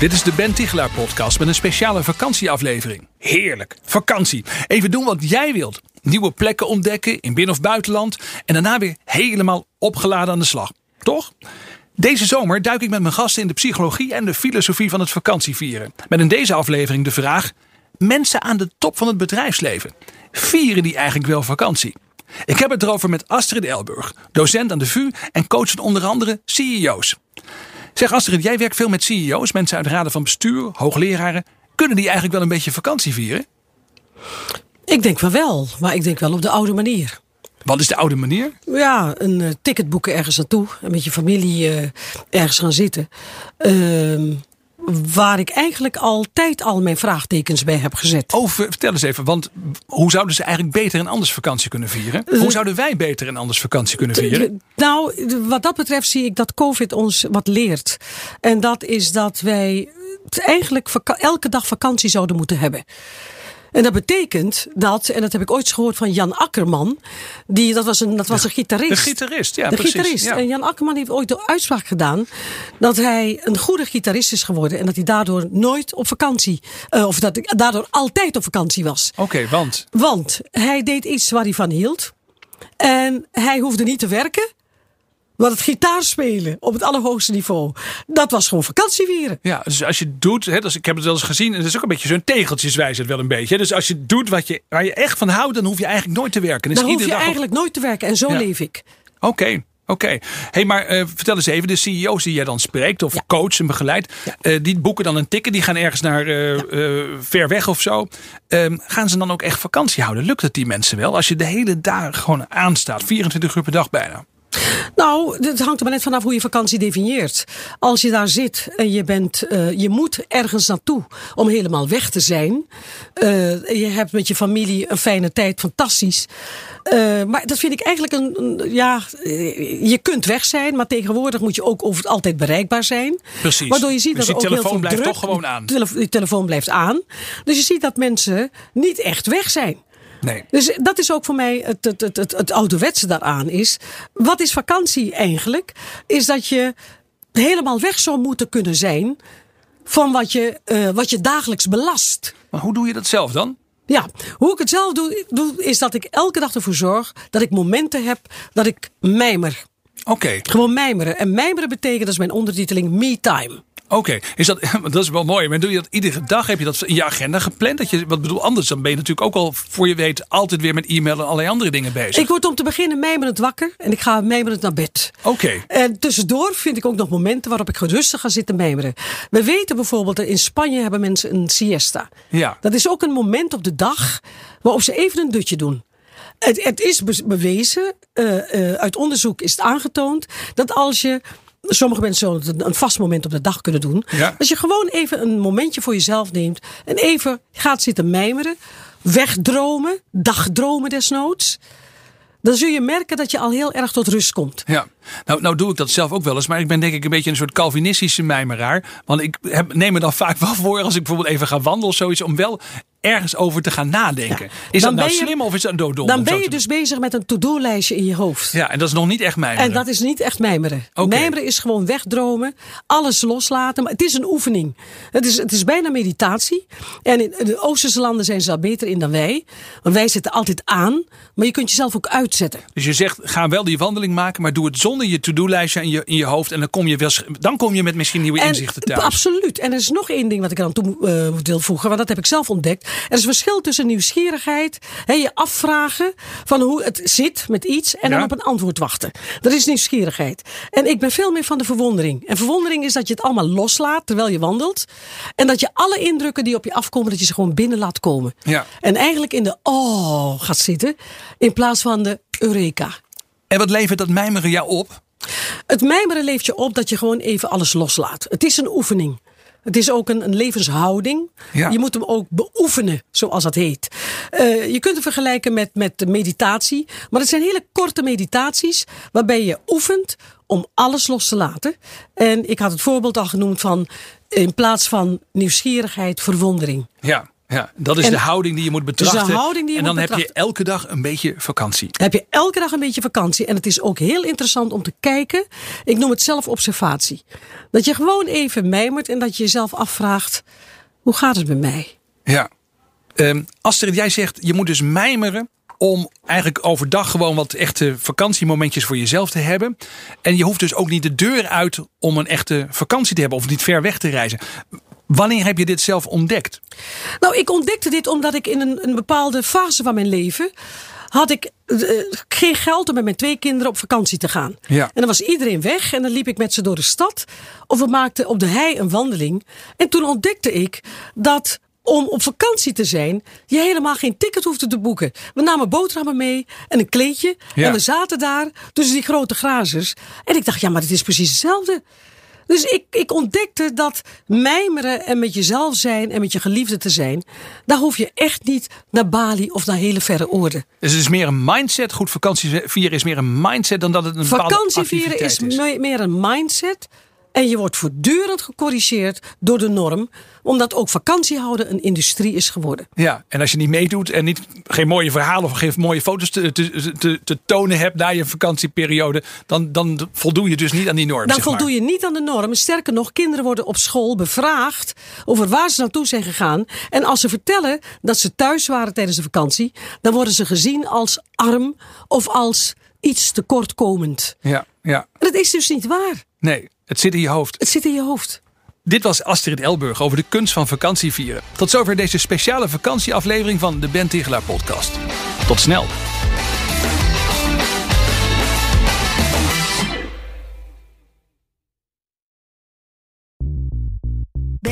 Dit is de Ben Tichelaar podcast met een speciale vakantieaflevering. Heerlijk, vakantie. Even doen wat jij wilt. Nieuwe plekken ontdekken in binnen- of buitenland. En daarna weer helemaal opgeladen aan de slag. Toch? Deze zomer duik ik met mijn gasten in de psychologie en de filosofie van het vakantievieren. Met in deze aflevering de vraag: mensen aan de top van het bedrijfsleven. Vieren die eigenlijk wel vakantie? Ik heb het erover met Astrid Elburg, docent aan de VU en coach van onder andere CEO's. Zeg Astrid, jij werkt veel met CEO's, mensen uit raden van bestuur, hoogleraren. Kunnen die eigenlijk wel een beetje vakantie vieren? Ik denk wel wel, maar ik denk wel op de oude manier. Wat is de oude manier? Ja, een uh, ticket boeken ergens naartoe. En met je familie uh, ergens gaan zitten. Uh, waar ik eigenlijk altijd al mijn vraagtekens bij heb gezet. Oh, vertel eens even, want hoe zouden ze eigenlijk beter en anders vakantie kunnen vieren? Hoe zouden wij beter en anders vakantie kunnen vieren? Nou, wat dat betreft zie ik dat COVID ons wat leert. En dat is dat wij eigenlijk elke dag vakantie zouden moeten hebben. En dat betekent dat, en dat heb ik ooit gehoord van Jan Akkerman, die, dat was een, dat was een gitarist. De gitarist, ja, de precies. gitarist. Ja. En Jan Akkerman heeft ooit de uitspraak gedaan dat hij een goede gitarist is geworden en dat hij daardoor nooit op vakantie, uh, of dat hij daardoor altijd op vakantie was. Oké, okay, want? Want hij deed iets waar hij van hield. En hij hoefde niet te werken. Maar het gitaarspelen op het allerhoogste niveau, dat was gewoon vakantievieren. Ja, dus als je doet, hè, dus ik heb het wel eens gezien, en het is ook een beetje zo'n tegeltjeswijsheid wel een beetje. Dus als je doet wat je, waar je echt van houdt, dan hoef je eigenlijk nooit te werken. Dan, dan hoef je eigenlijk op... nooit te werken en zo ja. leef ik. Oké. Okay. Oké, okay. hey, maar uh, vertel eens even, de CEO's die jij dan spreekt of ja. coach en begeleidt, ja. uh, die boeken dan een ticket, die gaan ergens naar uh, ja. ver weg of zo. Um, gaan ze dan ook echt vakantie houden? Lukt het die mensen wel als je de hele dag gewoon aanstaat, 24 uur per dag bijna? Nou, het hangt er maar net vanaf hoe je vakantie definieert. Als je daar zit en je, bent, uh, je moet ergens naartoe om helemaal weg te zijn. Uh, je hebt met je familie een fijne tijd, fantastisch. Uh, maar dat vind ik eigenlijk een, een, Ja, je kunt weg zijn, maar tegenwoordig moet je ook over het altijd bereikbaar zijn. Precies. Waardoor je ziet dus dat die ook telefoon heel veel blijft druk, toch gewoon aan. Die telefoon blijft aan. Dus je ziet dat mensen niet echt weg zijn. Nee. Dus dat is ook voor mij het, het, het, het, het ouderwetse daaraan is. Wat is vakantie eigenlijk? Is dat je helemaal weg zou moeten kunnen zijn van wat je, uh, wat je dagelijks belast. Maar hoe doe je dat zelf dan? Ja, hoe ik het zelf doe, doe, is dat ik elke dag ervoor zorg dat ik momenten heb dat ik mijmer. Oké. Okay. Gewoon mijmeren. En mijmeren betekent, dat is mijn ondertiteling, me time. Oké, okay. is dat, dat is wel mooi. Maar doe je dat iedere dag? Heb je dat in je agenda gepland? Dat je, wat bedoel, anders dan ben je natuurlijk ook al voor je weet altijd weer met e-mail en allerlei andere dingen bezig. Ik word om te beginnen mijmerend wakker en ik ga mijmerend naar bed. Oké. Okay. En tussendoor vind ik ook nog momenten waarop ik rustig ga zitten mijmeren. We weten bijvoorbeeld dat in Spanje hebben mensen een siesta. Ja. Dat is ook een moment op de dag waarop ze even een dutje doen. Het, het is bewezen, uh, uh, uit onderzoek is het aangetoond, dat als je Sommige mensen zullen het een vast moment op de dag kunnen doen. Ja. Als je gewoon even een momentje voor jezelf neemt en even gaat zitten mijmeren, wegdromen, dagdromen desnoods. Dan zul je merken dat je al heel erg tot rust komt. Ja, nou, nou doe ik dat zelf ook wel eens. Maar ik ben denk ik een beetje een soort Calvinistische mijmeraar. Want ik heb, neem me dan vaak wel voor als ik bijvoorbeeld even ga wandelen of zoiets. Om wel ergens over te gaan nadenken. Ja. Is dan dat nou je, slim of is dat dodom? Dan ben je dus bezig met een to-do-lijstje in je hoofd. Ja, en dat is nog niet echt mijmeren. En dat is niet echt mijmeren. Okay. Mijmeren is gewoon wegdromen, alles loslaten. Maar het is een oefening. Het is, het is bijna meditatie. En in de Oosterse landen zijn ze daar beter in dan wij. Want wij zitten altijd aan. Maar je kunt jezelf ook uitzetten. Dus je zegt, ga wel die wandeling maken, maar doe het zonder je to-do-lijstje in je, in je hoofd. En dan kom je, wel, dan kom je met misschien nieuwe en, inzichten thuis. Absoluut. En er is nog één ding wat ik aan toe uh, wil voegen. Want dat heb ik zelf ontdekt. Er is verschil tussen nieuwsgierigheid, hè, je afvragen van hoe het zit met iets en Ja. dan op een antwoord wachten. Dat is nieuwsgierigheid. En ik ben veel meer van de verwondering. En verwondering is dat je het allemaal loslaat terwijl je wandelt. En dat je alle indrukken die op je afkomen, dat je ze gewoon binnen laat komen. Ja. En eigenlijk in de oh gaat zitten in plaats van de eureka. En wat levert dat mijmeren jou op? Het mijmeren leeft je op dat je gewoon even alles loslaat. Het is een oefening. Het is ook een, een levenshouding. Ja. Je moet hem ook beoefenen, zoals dat heet. Uh, je kunt het vergelijken met, met meditatie. Maar het zijn hele korte meditaties waarbij je oefent om alles los te laten. En ik had het voorbeeld al genoemd van in plaats van nieuwsgierigheid, verwondering. Ja. Ja, dat is de houding die je moet betrachten. de houding die je en dan moet heb je elke dag een beetje vakantie. Dan heb je elke dag een beetje vakantie. En het is ook heel interessant om te kijken. Ik noem het zelf observatie. Dat je gewoon even mijmert en dat je jezelf afvraagt: hoe gaat het met mij? Ja. Um, Astrid, jij zegt je moet dus mijmeren om eigenlijk overdag gewoon wat echte vakantiemomentjes voor jezelf te hebben. En je hoeft dus ook niet de deur uit om een echte vakantie te hebben of niet ver weg te reizen. Wanneer heb je dit zelf ontdekt? Nou, ik ontdekte dit omdat ik in een, een bepaalde fase van mijn leven had ik uh, geen geld om met mijn twee kinderen op vakantie te gaan. Ja. En dan was iedereen weg en dan liep ik met ze door de stad. Of we maakten op de hei een wandeling. En toen ontdekte ik dat om op vakantie te zijn, je helemaal geen ticket hoefde te boeken. We namen boterhammen mee en een kleedje. Ja. En we zaten daar tussen die grote grazers. En ik dacht, ja, maar het is precies hetzelfde. Dus ik, ik ontdekte dat mijmeren en met jezelf zijn en met je geliefde te zijn, daar hoef je echt niet naar Bali of naar hele verre oorden. Dus het is meer een mindset. Goed, vakantie vieren is meer een mindset dan dat het een bepaalde Vakantie vieren is, activiteit is. me- meer een mindset. En je wordt voortdurend gecorrigeerd door de norm, omdat ook vakantie houden een industrie is geworden. Ja, en als je niet meedoet en niet, geen mooie verhalen of geen mooie foto's te, te, te, te tonen hebt na je vakantieperiode, dan, dan voldoe je dus niet aan die norm. Dan zeg maar. voldoe je niet aan de norm. Sterker nog, kinderen worden op school bevraagd over waar ze naartoe zijn gegaan. En als ze vertellen dat ze thuis waren tijdens de vakantie, dan worden ze gezien als arm of als iets tekortkomend. Ja, ja. En dat is dus niet waar. Nee, het zit in je hoofd. Het zit in je hoofd. Dit was Astrid Elburg over de kunst van vakantie vieren. Tot zover deze speciale vakantieaflevering van de Ben Tigelaar podcast. Tot snel.